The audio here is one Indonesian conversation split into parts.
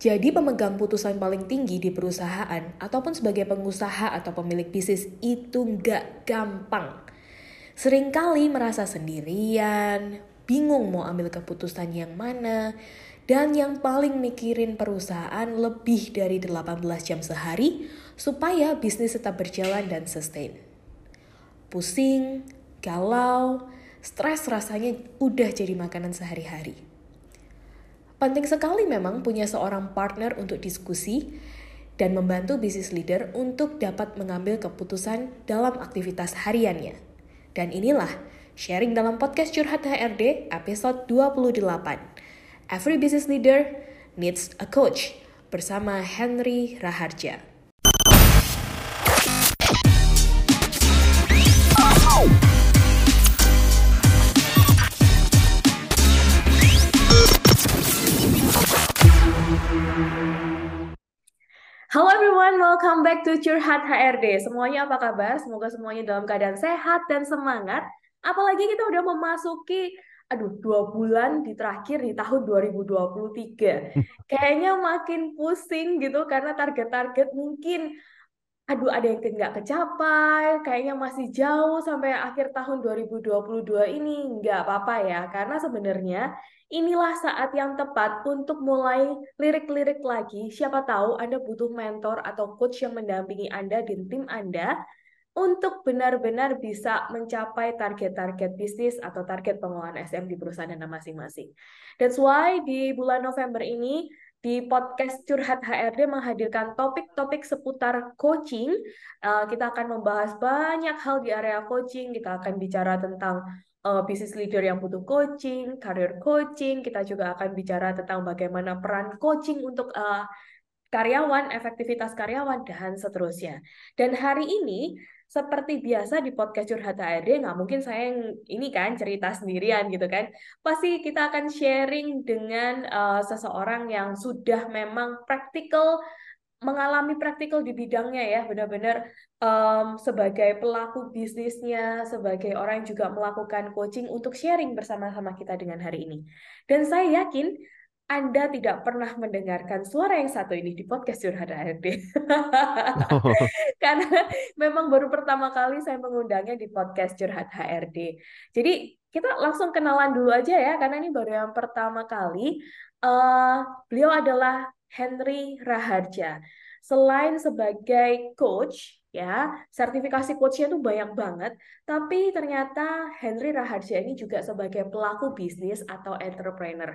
Jadi pemegang putusan paling tinggi di perusahaan ataupun sebagai pengusaha atau pemilik bisnis itu nggak gampang. Seringkali merasa sendirian, bingung mau ambil keputusan yang mana, dan yang paling mikirin perusahaan lebih dari 18 jam sehari supaya bisnis tetap berjalan dan sustain. Pusing, galau, stres rasanya udah jadi makanan sehari-hari. Penting sekali memang punya seorang partner untuk diskusi dan membantu bisnis leader untuk dapat mengambil keputusan dalam aktivitas hariannya. Dan inilah sharing dalam podcast Curhat HRD episode 28. Every business leader needs a coach bersama Henry Raharja. Everyone, welcome back to Curhat HRD. Semuanya apa kabar? Semoga semuanya dalam keadaan sehat dan semangat. Apalagi kita udah memasuki aduh dua bulan di terakhir di tahun 2023. Kayaknya makin pusing gitu karena target-target mungkin aduh ada yang nggak kecapai, kayaknya masih jauh sampai akhir tahun 2022 ini. Nggak apa-apa ya, karena sebenarnya inilah saat yang tepat untuk mulai lirik-lirik lagi. Siapa tahu Anda butuh mentor atau coach yang mendampingi Anda dan tim Anda untuk benar-benar bisa mencapai target-target bisnis atau target pengelolaan SM di perusahaan Anda masing-masing. That's why di bulan November ini di podcast Curhat HRD menghadirkan topik-topik seputar coaching. Uh, kita akan membahas banyak hal di area coaching. Kita akan bicara tentang uh, business leader yang butuh coaching, career coaching. Kita juga akan bicara tentang bagaimana peran coaching untuk uh, karyawan, efektivitas karyawan, dan seterusnya. Dan hari ini seperti biasa di podcast Curhat HRD, nggak mungkin saya yang ini kan cerita sendirian gitu kan. Pasti kita akan sharing dengan uh, seseorang yang sudah memang praktikal mengalami praktikal di bidangnya ya benar-benar um, sebagai pelaku bisnisnya sebagai orang yang juga melakukan coaching untuk sharing bersama-sama kita dengan hari ini dan saya yakin anda tidak pernah mendengarkan suara yang satu ini di podcast Curhat HRD. Oh. Karena memang baru pertama kali saya mengundangnya di podcast Curhat HRD. Jadi kita langsung kenalan dulu aja ya, karena ini baru yang pertama kali. Uh, beliau adalah Henry Raharja. Selain sebagai coach, ya sertifikasi coachnya itu banyak banget tapi ternyata Henry Raharja ini juga sebagai pelaku bisnis atau entrepreneur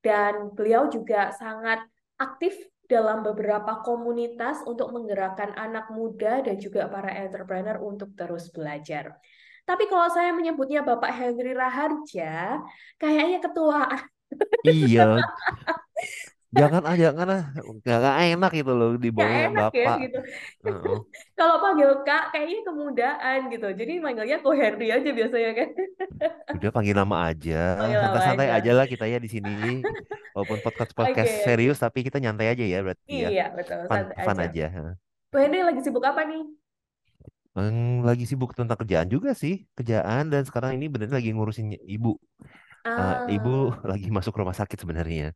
dan beliau juga sangat aktif dalam beberapa komunitas untuk menggerakkan anak muda dan juga para entrepreneur untuk terus belajar. Tapi kalau saya menyebutnya Bapak Henry Raharja, kayaknya ketua. Iya. jangan aja karena nggak enak gitu loh di bawahnya enak bapak. ya gitu. Uh-uh. Kalau panggil kak kayaknya kemudahan gitu. Jadi manggilnya ko Henry aja biasanya kan. Udah panggil nama aja, santai-santai aja. aja lah kita ya di sini. Walaupun podcast podcast okay. serius tapi kita nyantai aja ya berarti iya, ya. Iya betul. Fun, fun aja. aja. Ko Henry lagi sibuk apa nih? Hmm, lagi sibuk tentang kerjaan juga sih, kerjaan dan sekarang ini benar lagi ngurusin ibu. Ah. Uh, ibu lagi masuk rumah sakit sebenarnya.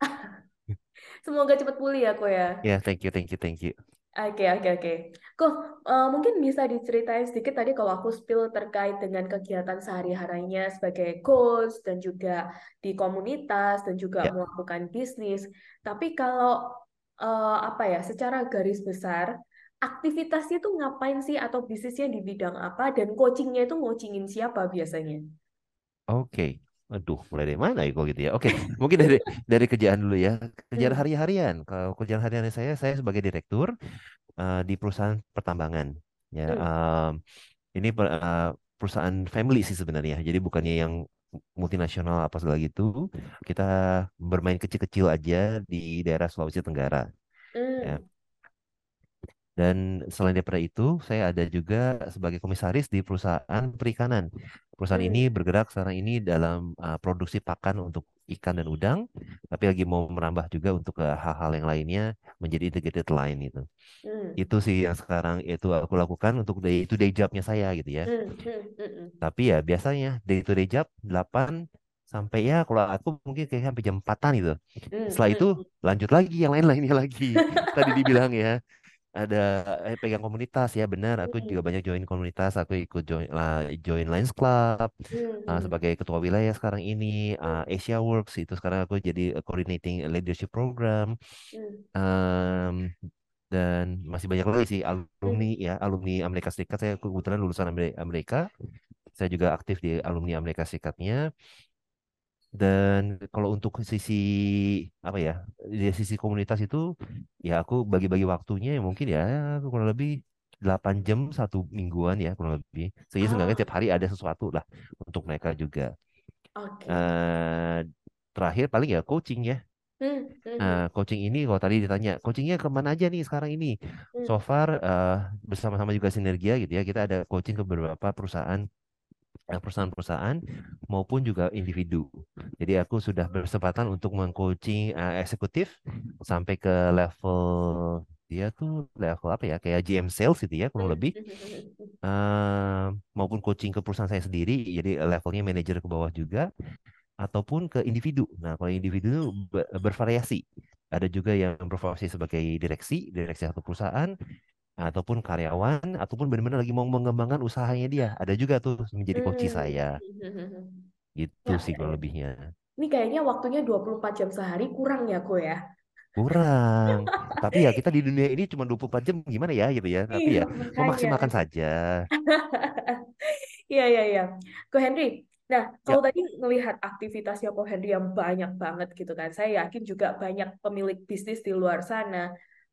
Semoga cepat pulih ya, Ko ya. Ya, yeah, thank you, thank you, thank you. Oke, oke, oke. Kok uh, mungkin bisa diceritain sedikit tadi kalau aku spill terkait dengan kegiatan sehari-harinya sebagai coach dan juga di komunitas dan juga yeah. melakukan bisnis. Tapi kalau uh, apa ya, secara garis besar aktivitasnya itu ngapain sih atau bisnisnya di bidang apa dan coachingnya itu coachingin siapa biasanya? Oke. Okay. Aduh, mulai dari mana ya kok gitu ya? Oke, mungkin dari dari kerjaan dulu ya. Kerjaan hmm. hari-harian. Kalau kerjaan harian saya, saya sebagai direktur uh, di perusahaan pertambangan. Ya, um, ini uh, perusahaan family sih sebenarnya. Jadi bukannya yang multinasional apa segala gitu. Kita bermain kecil-kecil aja di daerah Sulawesi Tenggara. Ya. Dan selain daripada itu, saya ada juga sebagai komisaris di perusahaan perikanan. Perusahaan ini hmm. bergerak sekarang ini dalam uh, produksi pakan untuk ikan dan udang, tapi lagi mau merambah juga untuk hal-hal yang lainnya menjadi integrated line itu. Hmm. Itu sih yang sekarang itu aku lakukan untuk day itu day jobnya saya gitu ya. Hmm. Hmm. hmm. Tapi ya biasanya day to day job 8 sampai ya kalau aku mungkin kayak sampai jam empatan gitu. Hmm, Setelah itu lanjut lagi yang lain-lainnya lagi. Tadi dibilang ya ada eh, pegang komunitas ya benar. Aku juga hmm, banyak join komunitas. Aku ikut join lah join Lions Club uh, hmm, sebagai ketua wilayah sekarang ini. uh, Asia Works itu sekarang aku jadi uh, coordinating leadership program. hmm, Um, dan masih banyak lagi sih hmm, alumni ya alumni Amerika Serikat. Saya kebetulan lulusan Ameri- Amerika. Saya juga aktif di alumni Amerika Serikatnya. Dan kalau untuk sisi apa ya, di sisi komunitas itu ya aku bagi-bagi waktunya ya mungkin ya aku kurang lebih 8 jam satu mingguan ya kurang lebih. Sehingga seenggaknya Ah, tiap hari ada sesuatu lah untuk mereka juga. oke. eh terakhir paling ya coaching ya. Hmm, hmm, Nah, hmm, coaching ini kalau tadi ditanya, coachingnya ke mana aja nih sekarang ini? So far eh, bersama-sama juga Sinergia gitu ya, kita ada coaching ke beberapa perusahaan eh, perusahaan-perusahaan maupun juga individu. Jadi aku sudah berkesempatan untuk mengcoaching eh, eksekutif sampai ke level dia tuh level apa ya kayak GM sales gitu ya kurang lebih. Eh, maupun coaching ke perusahaan saya sendiri jadi levelnya manajer ke bawah juga ataupun ke individu. Nah kalau individu bervariasi. Ada juga yang berprofesi sebagai direksi, direksi satu perusahaan, ataupun karyawan, ataupun benar-benar lagi mau mengembangkan usahanya dia. Ada juga tuh menjadi kunci Hmm, saya. Gitu Ya, sih ya, kurang ya. lebihnya. Ini kayaknya waktunya 24 jam sehari kurang ya, Ko ya? Kurang. Tapi ya kita di dunia ini cuma 24 jam gimana ya gitu ya. Tapi Iya, ya makanya. memaksimalkan saja. Iya, iya, iya. Ko Henry, nah Ya, kalau tadi melihat aktivitasnya Ko Henry yang banyak banget gitu kan, saya yakin juga banyak pemilik bisnis di luar sana,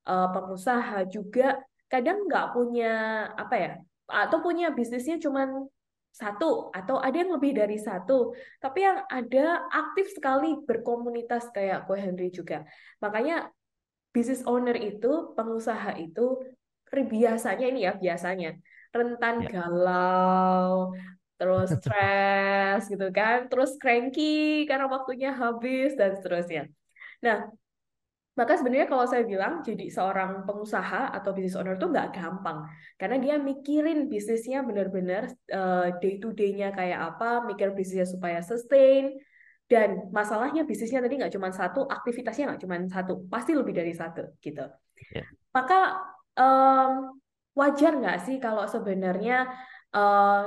eh, pengusaha juga kadang nggak punya apa ya, atau punya bisnisnya cuman satu atau ada yang lebih dari satu, tapi yang ada aktif sekali berkomunitas kayak Ko Henry juga. Makanya business owner itu, pengusaha itu biasanya ini ya biasanya rentan ya. galau, terus stres gitu kan, terus cranky karena waktunya habis dan seterusnya. Nah, maka sebenarnya kalau saya bilang jadi seorang pengusaha atau business owner itu nggak gampang karena dia mikirin bisnisnya benar-benar eh, day to day-nya kayak apa, mikir bisnisnya supaya sustain dan masalahnya bisnisnya tadi nggak cuma satu, aktivitasnya nggak cuma satu, pasti lebih dari satu gitu. Ya. Maka em, wajar nggak sih kalau sebenarnya eh,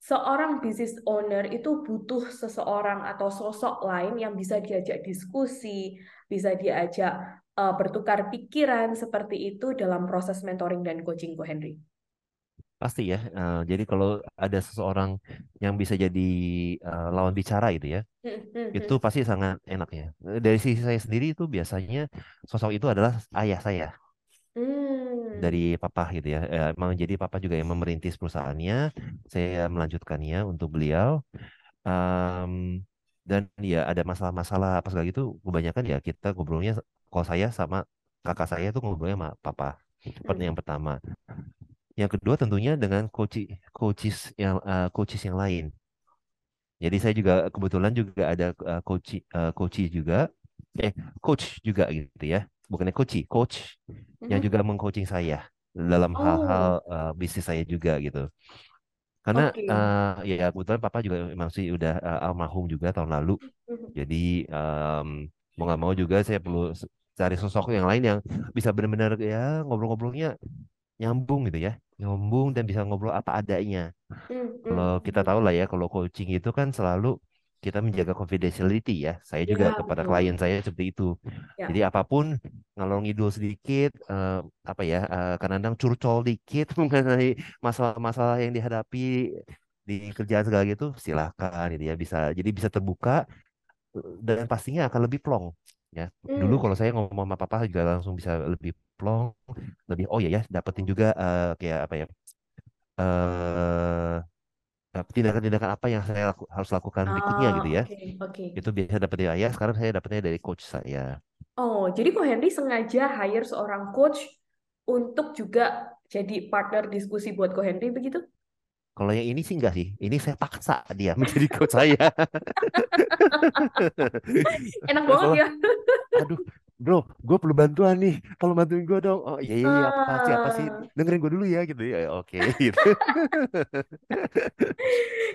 seorang business owner itu butuh seseorang atau sosok lain yang bisa diajak diskusi, bisa diajak eh, bertukar pikiran seperti itu dalam proses mentoring dan coaching Ko Henry. Pasti ya. Eh, jadi kalau ada seseorang yang bisa jadi eh, lawan bicara gitu ya, Hmm, hmm, itu hmm. pasti sangat enak ya. Dari sisi saya sendiri itu biasanya sosok itu adalah ayah saya dari Hmm, papa gitu ya. Eh, emang jadi papa juga yang memerintis perusahaannya, saya melanjutkannya untuk beliau. Em, dan ya ada masalah-masalah apa segala gitu, kebanyakan ya kita ngobrolnya, kalau saya sama kakak saya tuh ngobrolnya sama papa. Seperti hmm. yang pertama. Yang kedua tentunya dengan coach coaches yang eh, coaches yang lain. Jadi saya juga kebetulan juga ada uh, coach uh, coach juga eh coach juga gitu ya. Bukannya coach, coach yang Mhm. juga mengcoaching saya dalam hal-hal Oh, uh, bisnis saya juga gitu. Karena oke. uh, ya kebetulan papa juga memang sih udah uh, almarhum juga tahun lalu. Mhm. Jadi um, mau nggak mau juga saya perlu cari sosok yang lain yang bisa benar-benar ya ngobrol-ngobrolnya nyambung gitu ya. Nyambung dan bisa ngobrol apa adanya. Kalau hmm, kita tahu lah ya, kalau coaching itu kan selalu kita menjaga confidentiality ya. Saya juga Ya, kepada betul. klien saya seperti itu. Jadi Ya. apa pun ngalor ngidul sedikit, eh, apa ya, eh, kadang-kadang curcol dikit mengenai masalah-masalah yang dihadapi di kerjaan segala gitu, silakan gitu ya. Bisa, jadi bisa terbuka dan pastinya akan lebih plong. Ya, dulu Hmm. kalau saya ngomong sama papa juga langsung bisa lebih plong, lebih oh ya ya, dapetin juga eh, kayak apa ya, eh Nah, tindakan-tindakan apa yang saya laku- harus lakukan berikutnya gitu Ah, ya. oke, oke. Itu biasa dari ayah, sekarang saya dapatnya dari coach saya. Oh, jadi Ko Henry sengaja hire seorang coach untuk juga jadi partner diskusi buat Ko Henry begitu? Kalau yang ini sih enggak sih, ini saya paksa dia menjadi coach saya. Enak banget ya. aduh bro, gue perlu bantuan nih. Tolong bantuin gue dong. Oh iya iya iya apa sih apa sih? Ah, Dengerin gue dulu ya gitu ya. Oke gitu.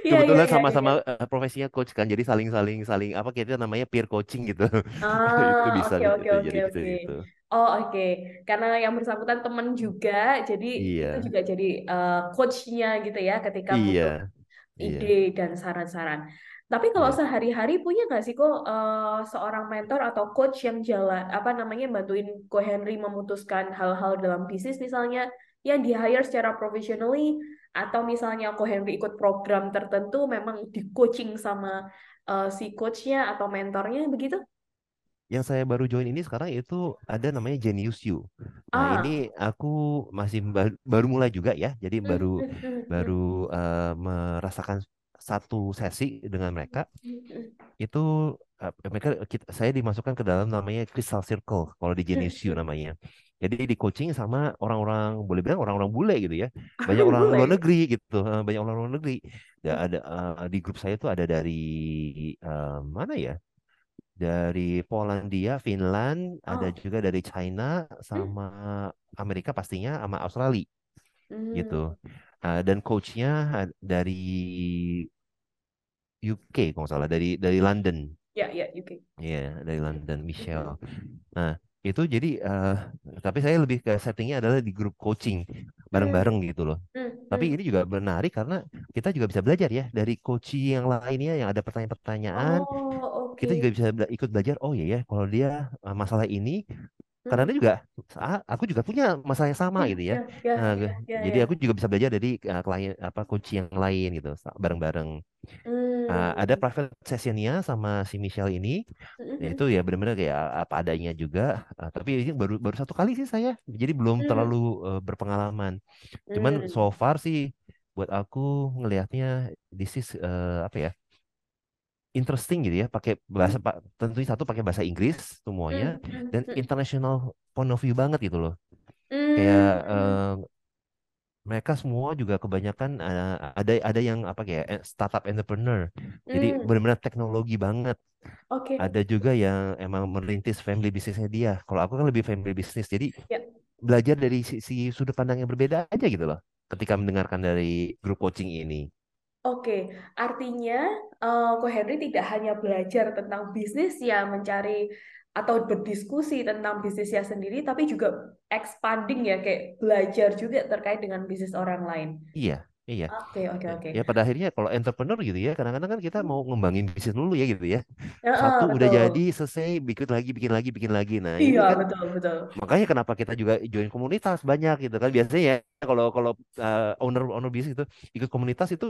iya Kebetulan iya iya. sama-sama iya. eh, profesinya coach kan, jadi saling-saling saling apa kita namanya peer coaching gitu. Itu Ah, bisa oke oke itu oke jadi gitu oke. gitu. Oh, oke. Karena yang bersangkutan temen juga, jadi itu Iya juga jadi eh, coachnya gitu ya ketika butuh iya ide iya dan saran-saran. Tapi kalau iya. sehari-hari punya nggak sih kok eh, seorang mentor atau coach yang jalan apa namanya bantuin Ko Henry memutuskan hal-hal dalam bisnis misalnya yang di hire secara professionally atau misalnya Ko Henry ikut program tertentu memang di coaching sama eh, si coachnya atau mentornya begitu? Yang saya baru join ini sekarang itu ada namanya Genius You. Nah ini Ah, aku masih ba- baru mulai juga ya, jadi Hmm, baru hmm, hmm, baru eh, merasakan satu sesi dengan mereka. itu uh, mereka kita, saya dimasukkan ke dalam namanya Crystal Circle kalau di hmm. namanya. Jadi di coaching sama orang-orang boleh bilang orang-orang bule gitu ya. Banyak Orang luar negeri gitu, eh, banyak orang luar negeri. Ya, ada eh, di grup saya tuh ada dari eh, mana ya? Dari Polandia, Finland, ada Oh, juga dari China hmm, sama Amerika pastinya sama Australia gitu. hmm. Eh, dan coachnya eh, dari UK kalau nggak salah dari dari London. Ya, ya, UK. Iya, dari Hmm, London, Michelle. Nah, itu jadi, eh, tapi saya lebih ke settingnya adalah di grup coaching bareng-bareng gitu loh. hmm, Tapi ini juga menarik karena kita juga bisa belajar ya dari coaching yang lainnya yang ada pertanyaan-pertanyaan, Oh, kita oke. juga bisa bela- ikut belajar. Oh iya ya, kalau dia eh, masalah ini, Hmm. karena juga ah, aku juga punya masalah yang sama Ya, gitu ya. ya, ya, Nah, ya, jadi aku ya. juga bisa belajar dari eh, klien apa coach yang lain gitu, bareng-bareng. Uh, ada Hmm. private sessionnya sama si Michelle ini Hmm, ya hmm, itu ya benar-benar kayak apa adanya juga Uh, tapi ini baru baru satu kali sih saya jadi belum terlalu hmm. uh, berpengalaman cuman so Hmm. far sih buat aku ngelihatnya this is uh, apa ya interesting gitu ya pakai Hmm, bahasa pak tentunya satu pakai bahasa Inggris semuanya hmm, hmm, dan hmm. international point of view banget gitu loh kayak Hmm. uh, mereka semua juga kebanyakan uh, ada ada yang apa kayak eh, startup entrepreneur jadi Hmm. benar-benar teknologi banget Oke. ada juga yang emang merintis family bisnisnya dia. Kalau aku kan lebih family bisnis, jadi Ya. belajar dari sisi sudut pandang yang berbeda aja gitu loh. Ketika mendengarkan dari grup coaching ini. Oke, artinya eh Ko Henry tidak hanya belajar tentang bisnis ya, mencari atau berdiskusi tentang bisnisnya sendiri, tapi juga expanding ya, kayak belajar juga terkait dengan bisnis orang lain. Iya, iya. Oke, oke, oke. Ya pada akhirnya kalau entrepreneur gitu ya, kadang-kadang kan kita mau ngembangin bisnis dulu ya gitu ya. Ya, Satu eh, udah jadi, betul. selesai, bikin lagi, bikin lagi, bikin lagi. Nah Iya, kan betul, betul. makanya kenapa kita juga join komunitas banyak gitu kan. Biasanya ya kalau kalau uh, owner owner bisnis itu ikut komunitas itu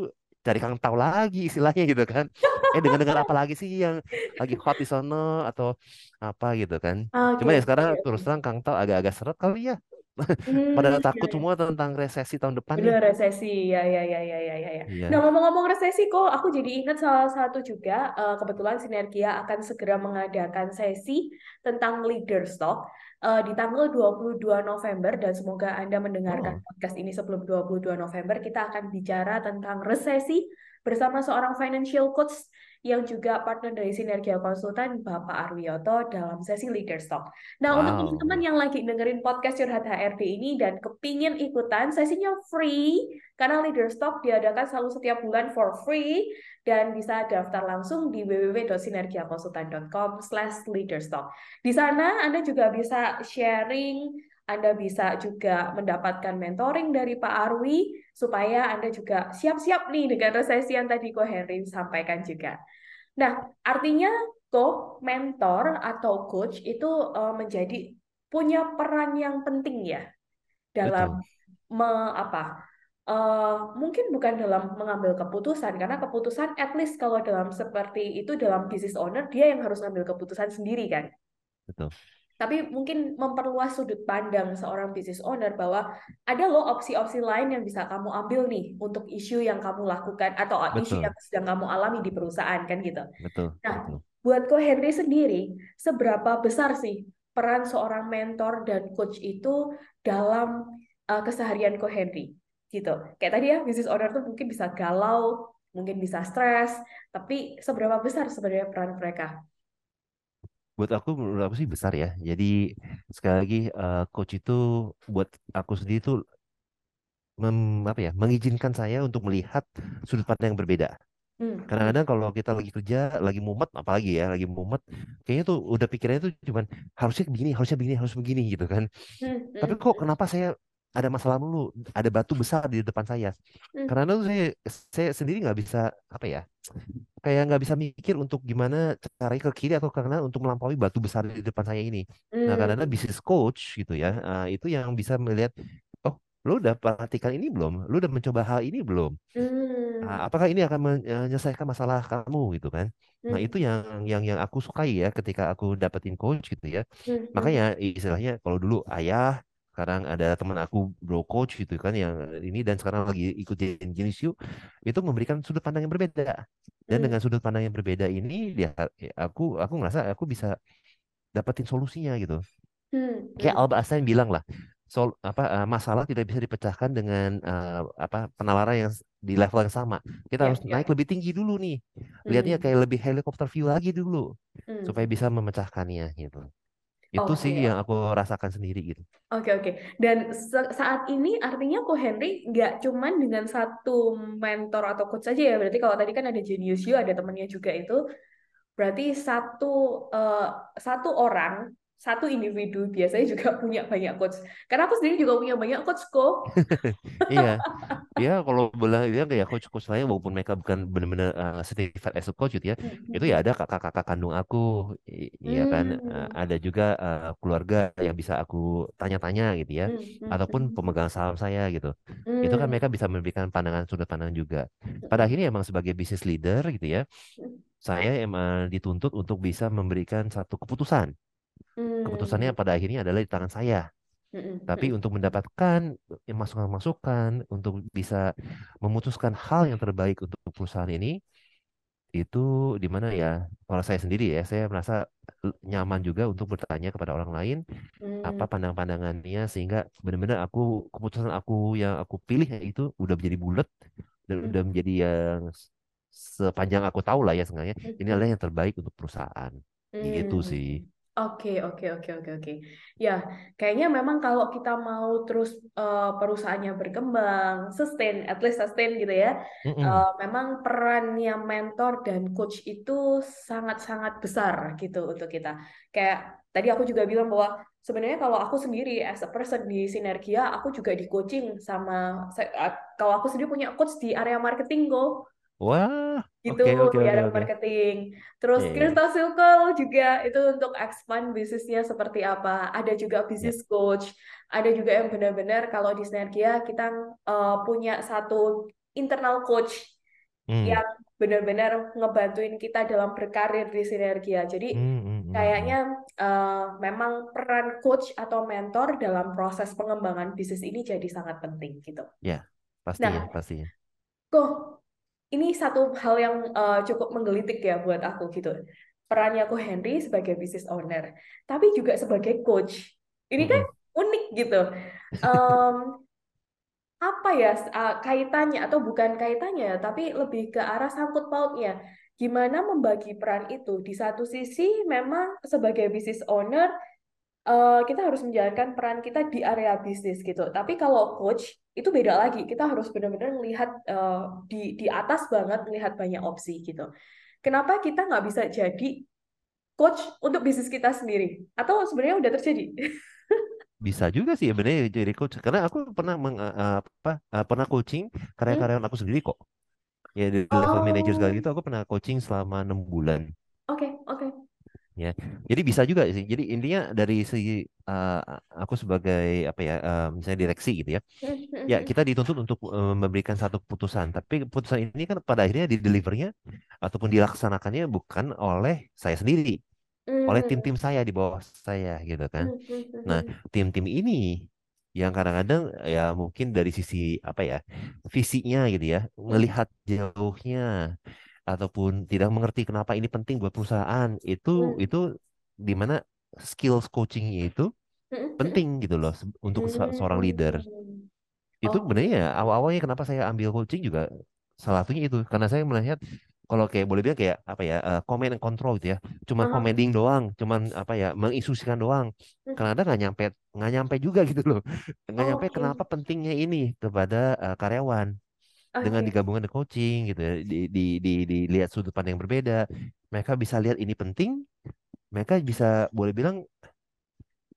cari kang tahu lagi istilahnya gitu kan. Eh dengar-dengar apa lagi sih yang lagi hot di sana atau apa gitu kan. Cuma Oke, ya sekarang oke, terus terang kang tahu agak-agak seret kali ya. Pada Hmm, takut semua tentang resesi tahun depan nih. Bener resesi, ya, ya, ya, ya, ya, ya. ya. Nah, Iya. ngomong-ngomong resesi kok, aku jadi ingat salah satu juga, eh, kebetulan Sinergia akan segera mengadakan sesi tentang leader stock eh, di tanggal 22 November, dan semoga Anda mendengarkan Oh, podcast ini sebelum 22 November, kita akan bicara tentang resesi bersama seorang financial coach yang juga partner dari Sinergia Konsultan, Bapak Arwiyoto, dalam sesi leader stock. Nah, untuk teman-teman wow. yang lagi dengerin podcast Curhat HRD ini dan kepingin ikutan, sesinya free, karena Leader Stock diadakan selalu setiap bulan for free, dan bisa daftar langsung di www.sinergiakonsultan.com slash leaderstock. Di sana Anda juga bisa sharing, Anda bisa juga mendapatkan mentoring dari Pak Arwi, supaya Anda juga siap-siap nih dengan resesi yang tadi Ko Henry sampaikan juga. Nah, artinya kok mentor atau coach itu eh, menjadi punya peran yang penting ya dalam Betul, me, apa? eh, mungkin bukan dalam mengambil keputusan karena keputusan at least kalau dalam seperti itu dalam business owner dia yang harus ngambil keputusan sendiri kan. betul, Tapi mungkin memperluas sudut pandang seorang business owner bahwa ada loh opsi-opsi lain yang bisa kamu ambil nih untuk isu yang kamu lakukan atau isu yang betul, sedang kamu alami di perusahaan kan gitu. betul, Nah, betul. buat Ko Henry sendiri, seberapa besar sih peran seorang mentor dan coach itu dalam uh, keseharian Ko Henry? Gitu. Kayak tadi ya, business owner tuh mungkin bisa galau, mungkin bisa stres, tapi seberapa besar sebenarnya peran mereka? Buat aku menurut aku sih besar ya. Jadi sekali lagi eh, coach itu buat aku sendiri tuh mem, apa ya, mengizinkan saya untuk melihat sudut pandang yang berbeda. Hmm, hmm, Kadang-kadang kalau kita lagi kerja, lagi mumet, apalagi ya, lagi mumet, kayaknya tuh udah pikirannya tuh cuman harusnya begini, harusnya begini, harus begini gitu kan. hmm, Tapi hmm, kok kenapa saya ada masalah mulu, ada batu besar di depan saya. hmm, Karena tuh saya saya sendiri nggak bisa apa ya, kayak nggak bisa mikir untuk gimana caranya ke kiri atau ke kanan untuk melampaui batu besar di depan saya ini. Nah, karena hmm, bisnis coach gitu ya, eh, itu yang bisa melihat, oh, lu udah perhatikan ini belum? Lu udah mencoba hal ini belum? hmm, Ah, apakah ini akan menyelesaikan masalah kamu gitu kan? Nah, hmm, itu yang yang yang aku sukai ya ketika aku dapetin coach gitu ya. hmm, Makanya hmm, istilahnya kalau dulu ayah, sekarang ada teman aku bro coach gitu kan yang ini dan sekarang lagi ikut jenis yuk itu memberikan sudut pandang yang berbeda. Dan hmm, dengan sudut pandang yang berbeda ini dia aku aku ngerasa aku bisa dapetin solusinya gitu hmm, kayak hmm. Albert Einstein bilang lah sol apa eh, masalah tidak bisa dipecahkan dengan eh, apa penalaran yang di level yang sama kita Ya, harus naik ya. lebih tinggi dulu nih lihatnya Hmm, kayak lebih helikopter view lagi dulu supaya hmm. bisa memecahkannya gitu itu sih Oke, yang aku rasakan sendiri gitu Oke, oke. Dan sa- saat ini artinya Ko Henry nggak cuman dengan satu mentor atau coach saja ya. Berarti kalau tadi kan ada Genius You, ada temannya juga itu. Berarti satu eh, satu orang, satu individu biasanya juga punya banyak coach. Karena aku sendiri juga punya banyak coach kok. iya Ya, kalau bilang dia kayak coach-coach lain walaupun mereka bukan benar-benar uh, certified as a coach gitu ya, itu ya ada kakak-kakak kandung aku, iya kan, Uh, Hmm, ada juga uh, keluarga yang bisa aku tanya-tanya gitu ya, hmm, hmm, ataupun pemegang saham saya gitu. Itu kan mereka bisa memberikan pandangan sudut pandang juga. Pada akhirnya emang sebagai business leader gitu ya, hmm, saya emang dituntut untuk bisa memberikan satu keputusan. Keputusannya hmm, pada akhirnya adalah di tangan saya. hmm, Tapi hmm, untuk mendapatkan masukan-masukan, untuk bisa memutuskan hal yang terbaik untuk perusahaan ini, itu di mana ya, kalau saya sendiri ya, saya merasa nyaman juga untuk bertanya kepada orang lain apa hmm, pandang-pandangannya sehingga benar-benar aku keputusan aku yang aku pilih itu udah menjadi bulat dan hmm, udah menjadi yang sepanjang aku tahu lah ya sebenarnya hmm, ini adalah hmm. yang terbaik untuk perusahaan. Gitu Hmm, sih. Oke, oke, oke, oke, oke. Ya, kayaknya memang kalau kita mau terus eh, perusahaannya berkembang, sustain, at least sustain gitu ya, Mm-mm. eh, memang perannya mentor dan coach itu sangat-sangat besar gitu untuk kita. Kayak tadi aku juga bilang bahwa sebenarnya kalau aku sendiri as a person di Sinergia, aku juga di coaching sama, eh, kalau aku sendiri punya coach di area marketing kok Wah, gitu di area oke. marketing. Terus Ya ya Crystal Circle juga itu untuk expand bisnisnya seperti apa. Ada juga ya. business coach, ada juga yang benar-benar kalau di Sinergia kita eh, punya satu internal coach Hmm. yang benar-benar ngebantuin kita dalam berkarir di Sinergia. Jadi Hmm, hmm, hmm, kayaknya eh, memang peran coach atau mentor dalam proses pengembangan bisnis ini jadi sangat penting gitu. Ya, pastinya, Nah, pastinya. kok ini satu hal yang eh, cukup menggelitik ya buat aku gitu. Perannya aku Henry sebagai business owner, tapi juga sebagai coach. Ini kan unik gitu. Em, apa ya eh, kaitannya atau bukan kaitannya, tapi lebih ke arah sangkut pautnya. Gimana membagi peran itu? Di satu sisi memang sebagai business owner eh, kita harus menjalankan peran kita di area bisnis gitu. Tapi kalau coach itu beda lagi. Kita harus benar-benar melihat eh, di di atas banget, melihat banyak opsi gitu. Kenapa kita nggak bisa jadi coach untuk bisnis kita sendiri? Atau sebenarnya udah terjadi? Bisa juga sih sebenarnya jadi coach. Karena aku pernah meng, eh, apa pernah coaching Hmm? karya-karyawan aku sendiri kok. Ya di level manager segala Oh, gitu aku pernah coaching selama enam bulan. oke, oke. Ya, jadi bisa juga sih. Jadi intinya dari segi eh, aku sebagai apa ya, eh, misalnya direksi gitu ya. Hmm, Ya, hmm, kita dituntut untuk eh, memberikan satu keputusan. Tapi keputusan ini kan pada akhirnya di delivernya ataupun dilaksanakannya bukan oleh saya sendiri, oleh hmm, tim-tim saya di bawah saya gitu kan. Nah, tim-tim ini yang kadang-kadang ya mungkin dari sisi apa ya, visinya gitu ya, melihat jauhnya ataupun tidak mengerti kenapa ini penting buat perusahaan, itu hmm, itu di mana skills coachingnya itu hmm, hmm, penting gitu loh untuk se- seorang leader. hmm. Itu Oke. sebenarnya ya, awal-awalnya kenapa saya ambil coaching juga salah satunya itu karena saya melihat kalau kayak boleh bilang kayak apa ya uh, command and control gitu ya cuman Aha. commanding doang cuman apa ya menginstruksikan doang Hmm. kadang nggak nyampe nggak nyampe juga gitu loh nggak nyampe Oke, kenapa pentingnya ini kepada uh, karyawan dengan oke. digabungkan dengan coaching gitu ya di, di, di, dilihat sudut pandang yang berbeda mereka bisa lihat ini penting mereka bisa boleh bilang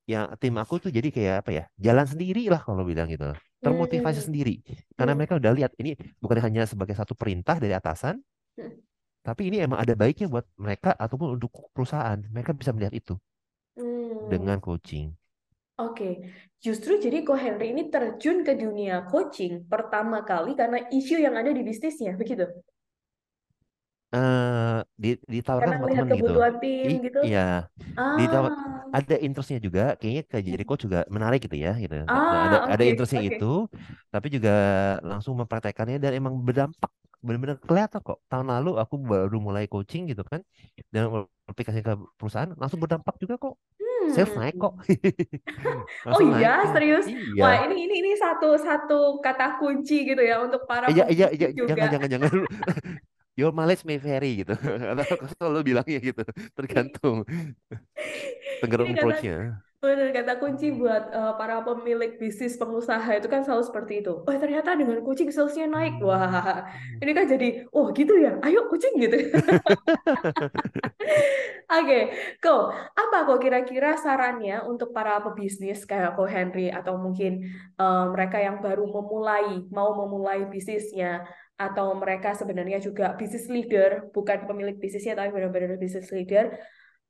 ya tim aku tuh jadi kayak apa ya jalan sendiri lah kalau bilang gitu termotivasi Hmm. sendiri karena Hmm. mereka udah lihat ini bukan hanya sebagai satu perintah dari atasan Hmm. tapi ini emang ada baiknya buat mereka ataupun untuk perusahaan mereka bisa melihat itu Hmm. dengan coaching Oke, justru jadi Ko Henry ini terjun ke dunia coaching pertama kali karena isu yang ada di bisnisnya, begitu? eh di, ditawarkan Karena sama temen gitu kebutuhan tim I, gitu. iya ditawar Ah, ada interestnya juga kayaknya ke Jericho juga menarik gitu ya gitu ada ada ah, ada oke, interestnya oke. itu tapi juga langsung mempraktekannya dan emang berdampak benar-benar kelihatan kok tahun lalu aku baru mulai coaching gitu kan dan aplikasi ke perusahaan langsung berdampak juga kok sales naik kok. Hmm. Oh langsung iya, naik. Serius? iya. Wah, ini ini ini satu satu kata kunci gitu ya untuk para iya iya iya. juga. jangan jangan jangan. Your mileage may vary gitu. Atau selalu bilangnya gitu. Tergantung. Ini tergantung kata approach-nya benar kata kunci buat eh, para pemilik bisnis pengusaha itu kan selalu seperti itu. Oh ternyata dengan kucing salesnya naik. Wah, ini kan jadi oh gitu ya. Ayo kucing gitu. Oke, Ko, apa kok kira-kira sarannya untuk para pebisnis kayak Ko Henry atau mungkin eh, mereka yang baru memulai, mau memulai bisnisnya, atau mereka sebenarnya juga business leader, bukan pemilik bisnisnya tapi benar-benar business leader,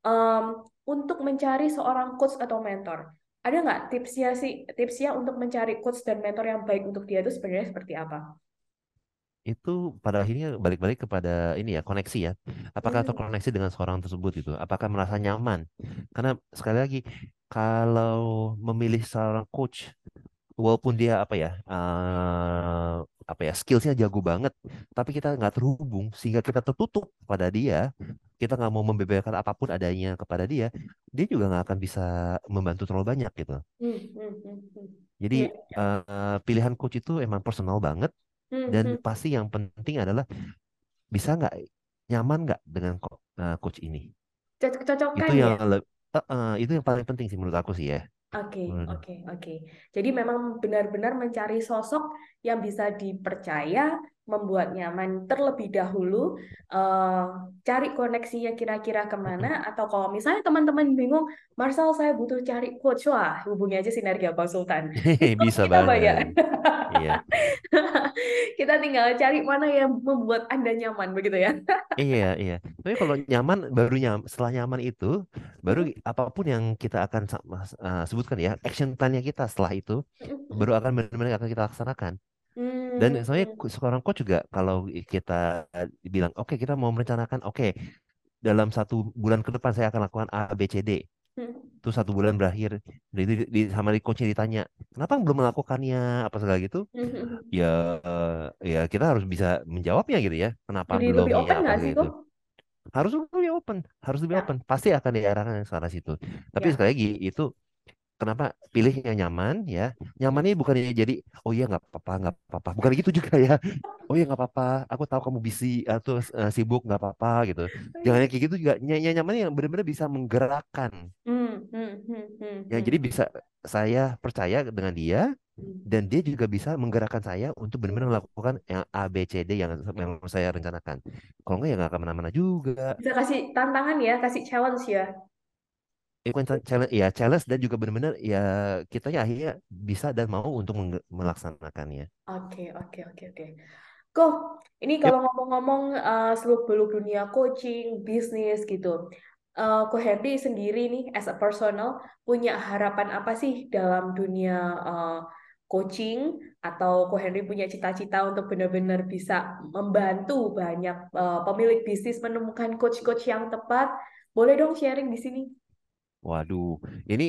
em, untuk mencari seorang coach atau mentor. Ada nggak tipsnya sih, tipsnya untuk mencari coach dan mentor yang baik untuk dia itu sebenarnya seperti apa? itu pada akhirnya balik-balik kepada ini ya koneksi ya apakah Hmm, terkoneksi dengan seorang tersebut itu apakah merasa nyaman karena sekali lagi kalau memilih seorang coach walaupun dia apa ya eh, apa ya skillsnya jago banget tapi kita nggak terhubung sehingga kita tertutup pada dia kita nggak mau membeberkan apa pun adanya kepada dia dia juga nggak akan bisa membantu terlalu banyak gitu hmm, hmm, hmm, jadi Iya, eh, pilihan coach itu emang personal banget dan hmm. pasti yang penting adalah bisa nggak nyaman nggak dengan eh, coach ini itu Cocok-cocokan yang ya. le- eh, eh, itu yang paling penting sih menurut aku sih ya Oke, oke, oke. Jadi memang benar-benar mencari sosok yang bisa dipercaya, membuat nyaman terlebih dahulu, eh, cari koneksinya kira-kira ke mana, atau kalau misalnya teman-teman bingung, Marcel saya butuh cari coach, wah hubungi aja Sinergia Konsultan. Resource bisa banget. iya. Kita tinggal cari mana yang membuat Anda nyaman, begitu ya. iya iya. Tapi kalau nyaman baru nyam setelah nyaman itu baru apa pun yang kita akan eh, sebutkan ya action plan-nya kita setelah itu baru akan benar-benar akan kita laksanakan dan Hmm, soalnya seorang coach juga kalau kita bilang oke kita mau merencanakan oke dalam satu bulan ke depan saya akan lakukan A B C D hmm, Terus satu bulan berakhir, di, di, sama di coachnya ditanya, kenapa belum melakukannya apa segala gitu? hmm. Ya, eh, ya kita harus bisa menjawabnya gitu ya. Kenapa Jadi lebih belumnya open sih, segala kok? gitu? Harus lebih open, harus lebih Ya, open. Pasti akan diarahkan ke arah situ. Tapi ya. sekali lagi itu kenapa pilih yang nyaman ya? Nyaman ini bukan jadi, oh iya nggak apa-apa, nggak apa-apa. Bukan gitu juga ya. Oh iya nggak apa-apa. Aku tahu kamu busy atau eh, sibuk nggak apa-apa gitu. Jangan yang kayak gitu juga. Ny- Yang nyaman yang benar-benar bisa menggerakkan. Hmm, hmm, hmm, Ya, jadi bisa saya percaya dengan dia dan dia juga bisa menggerakkan saya untuk benar-benar melakukan yang A, B, C, D yang, yang saya rencanakan. Kalau enggak ya nggak akan mana-mana juga. Bisa kasih tantangan ya, kasih challenge ya. Ya, bukan challenge, ya challenge dan juga benar-benar ya kita ya akhirnya bisa dan mau untuk melaksanakannya. Oke, oke, oke, oke. Kok, ini kalau Yap, ngomong-ngomong uh, seluk-beluk dunia coaching, bisnis gitu. Uh, Ko Henry sendiri nih, as a personal, punya harapan apa sih dalam dunia uh, coaching? Atau Ko Henry punya cita-cita untuk benar-benar bisa membantu banyak uh, pemilik bisnis menemukan coach-coach yang tepat? Boleh dong sharing di sini? Waduh, ini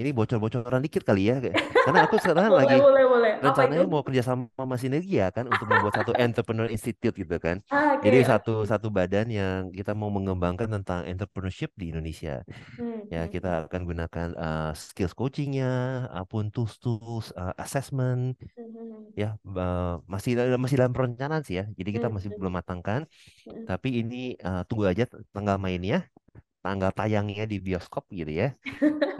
ini bocor-bocoran dikit kali ya, karena aku sekarang Boleh, lagi boleh, boleh. Rencananya mau kerja sama sama Sinergia kan untuk membuat satu entrepreneur institute gitu kan. Ah, Oke, Jadi satu satu badan yang kita mau mengembangkan tentang entrepreneurship di Indonesia. Hmm, Ya, kita akan gunakan uh, skills coachingnya, apun tools-tools uh, assessment, hmm, hmm, ya uh, masih masih dalam perencanaan sih ya. Jadi kita hmm, masih hmm, belum matangkan. hmm. Tapi ini uh, tunggu aja tanggal mainnya, tanggal tayangnya di bioskop gitu ya.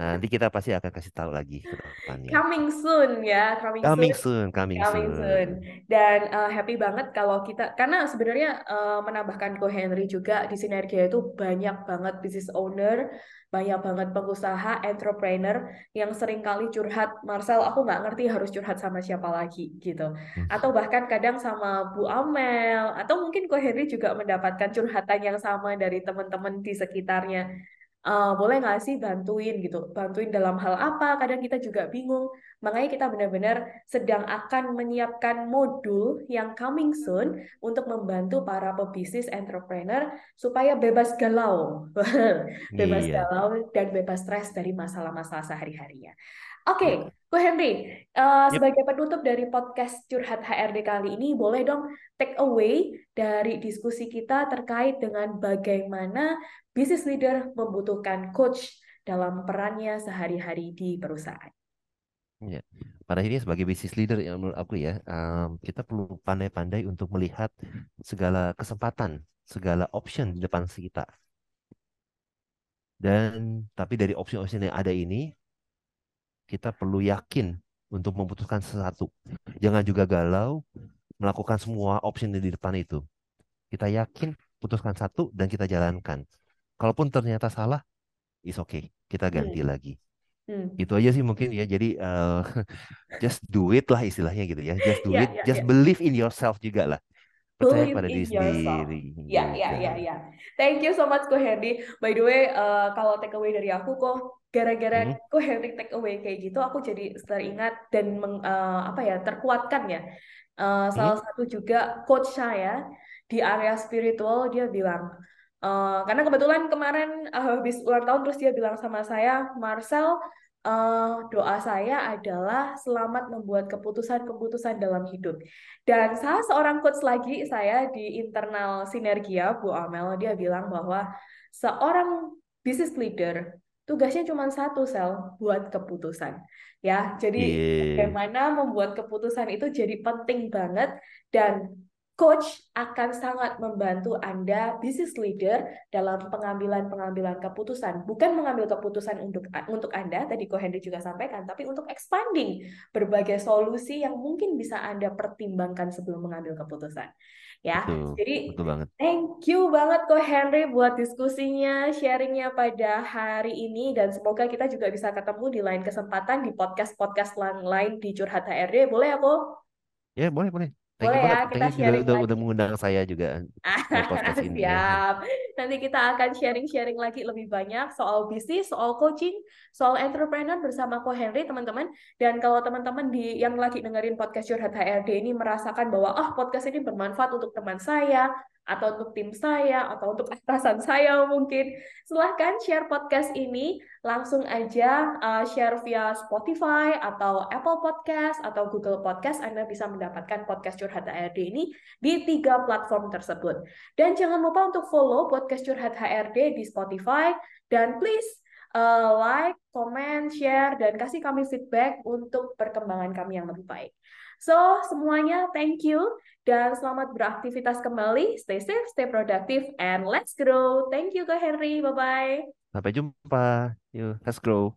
Nah, nanti kita pasti akan kasih tahu lagi ke depannya. Coming soon ya, coming soon. Coming soon, coming Coming soon. soon. Dan uh, happy banget kalau kita, karena sebenarnya uh, menambahkan Ko Henry juga di Sinergia itu banyak banget business owner, banyak banget pengusaha, entrepreneur yang sering kali curhat, Marcel, aku nggak ngerti harus curhat sama siapa lagi gitu. Hmm. Atau bahkan kadang sama Bu Amel, atau mungkin Ko Henry juga mendapatkan curhatan yang sama dari teman-teman di sekitarnya. Eh, boleh nggak sih bantuin gitu, bantuin dalam hal apa? Kadang kita juga bingung. Makanya kita benar-benar sedang akan menyiapkan modul yang coming soon untuk membantu para pebisnis entrepreneur supaya bebas galau, bebas Iya. galau dan bebas stres dari masalah-masalah sehari-harinya. Oke, Yep. Bu Henry, eh, Yep. sebagai penutup dari podcast Curhat HRD kali ini, boleh dong take away dari diskusi kita terkait dengan bagaimana business leader membutuhkan coach dalam perannya sehari-hari di perusahaan. Ya. Pada ini sebagai business leader yang menurut aku ya, um, kita perlu pandai-pandai untuk melihat segala kesempatan, segala option di depan kita. Dan tapi dari opsi-opsi yang ada ini, kita perlu yakin untuk memutuskan sesuatu. Jangan juga galau melakukan semua opsi di depan itu. Kita yakin putuskan satu dan kita jalankan. Kalaupun ternyata salah, is okay. Kita ganti Hmm. lagi. Hmm. Itu aja sih mungkin ya. Jadi uh, just do it lah istilahnya gitu ya. Just do Ya, it. ya, Just ya. believe in yourself juga lah. Percaya Believe pada diri sendiri Ya, ya, juga. ya, ya. Thank you so much Ko Henry. By the way, eh, kalau take away dari aku kok gara-gara Hmm. Ko Henry take away kayak gitu, aku jadi teringat dan meng, eh, apa ya terkuatkan ya. Eh, salah Hmm. satu juga coach saya di area spiritual dia bilang, eh, karena kebetulan kemarin eh, habis ulang tahun terus dia bilang sama saya, Marcel, eh, doa saya adalah selamat membuat keputusan-keputusan dalam hidup. Dan salah seorang coach lagi saya di internal Sinergia, Bu Amel, dia bilang bahwa seorang business leader tugasnya cuma satu sel buat keputusan. Ya, jadi Iya. bagaimana membuat keputusan itu jadi penting banget dan coach akan sangat membantu Anda business leader dalam pengambilan-pengambilan keputusan. Bukan mengambil keputusan untuk untuk Anda, tadi Ko Henry juga sampaikan, tapi untuk expanding berbagai solusi yang mungkin bisa Anda pertimbangkan sebelum mengambil keputusan. Ya, Betul. jadi Betul banget. Thank you banget Ko Henry buat diskusinya, sharingnya pada hari ini dan semoga kita juga bisa ketemu di lain kesempatan di podcast-podcast lain di Curhat HRD. Boleh ya, Ko? Ya, boleh, boleh. Thank Boleh you ya, kita Thank sharing udah, lagi. udah mengundang saya juga podcast ini ya. Siap. Nanti kita akan sharing-sharing lagi lebih banyak soal bisnis, soal coaching, soal entrepreneur bersama Ko Henry, teman-teman. Dan kalau teman-teman di yang lagi dengerin podcast Curhat HRD ini merasakan bahwa ah podcast ini bermanfaat untuk teman saya atau untuk tim saya atau untuk atasan saya mungkin, silahkan share podcast ini langsung aja uh, share via Spotify atau Apple Podcast atau Google Podcast. Anda bisa mendapatkan podcast Curhat HRD ini di tiga platform tersebut. Dan jangan lupa untuk follow podcast Curhat HRD di Spotify dan please uh, like, comment, share dan kasih kami feedback untuk perkembangan kami yang lebih baik. So, semuanya thank you dan selamat beraktivitas kembali. Stay safe, stay productive, and let's grow. Thank you, Kak Henry. Bye-bye. Sampai jumpa. Yuk, let's grow.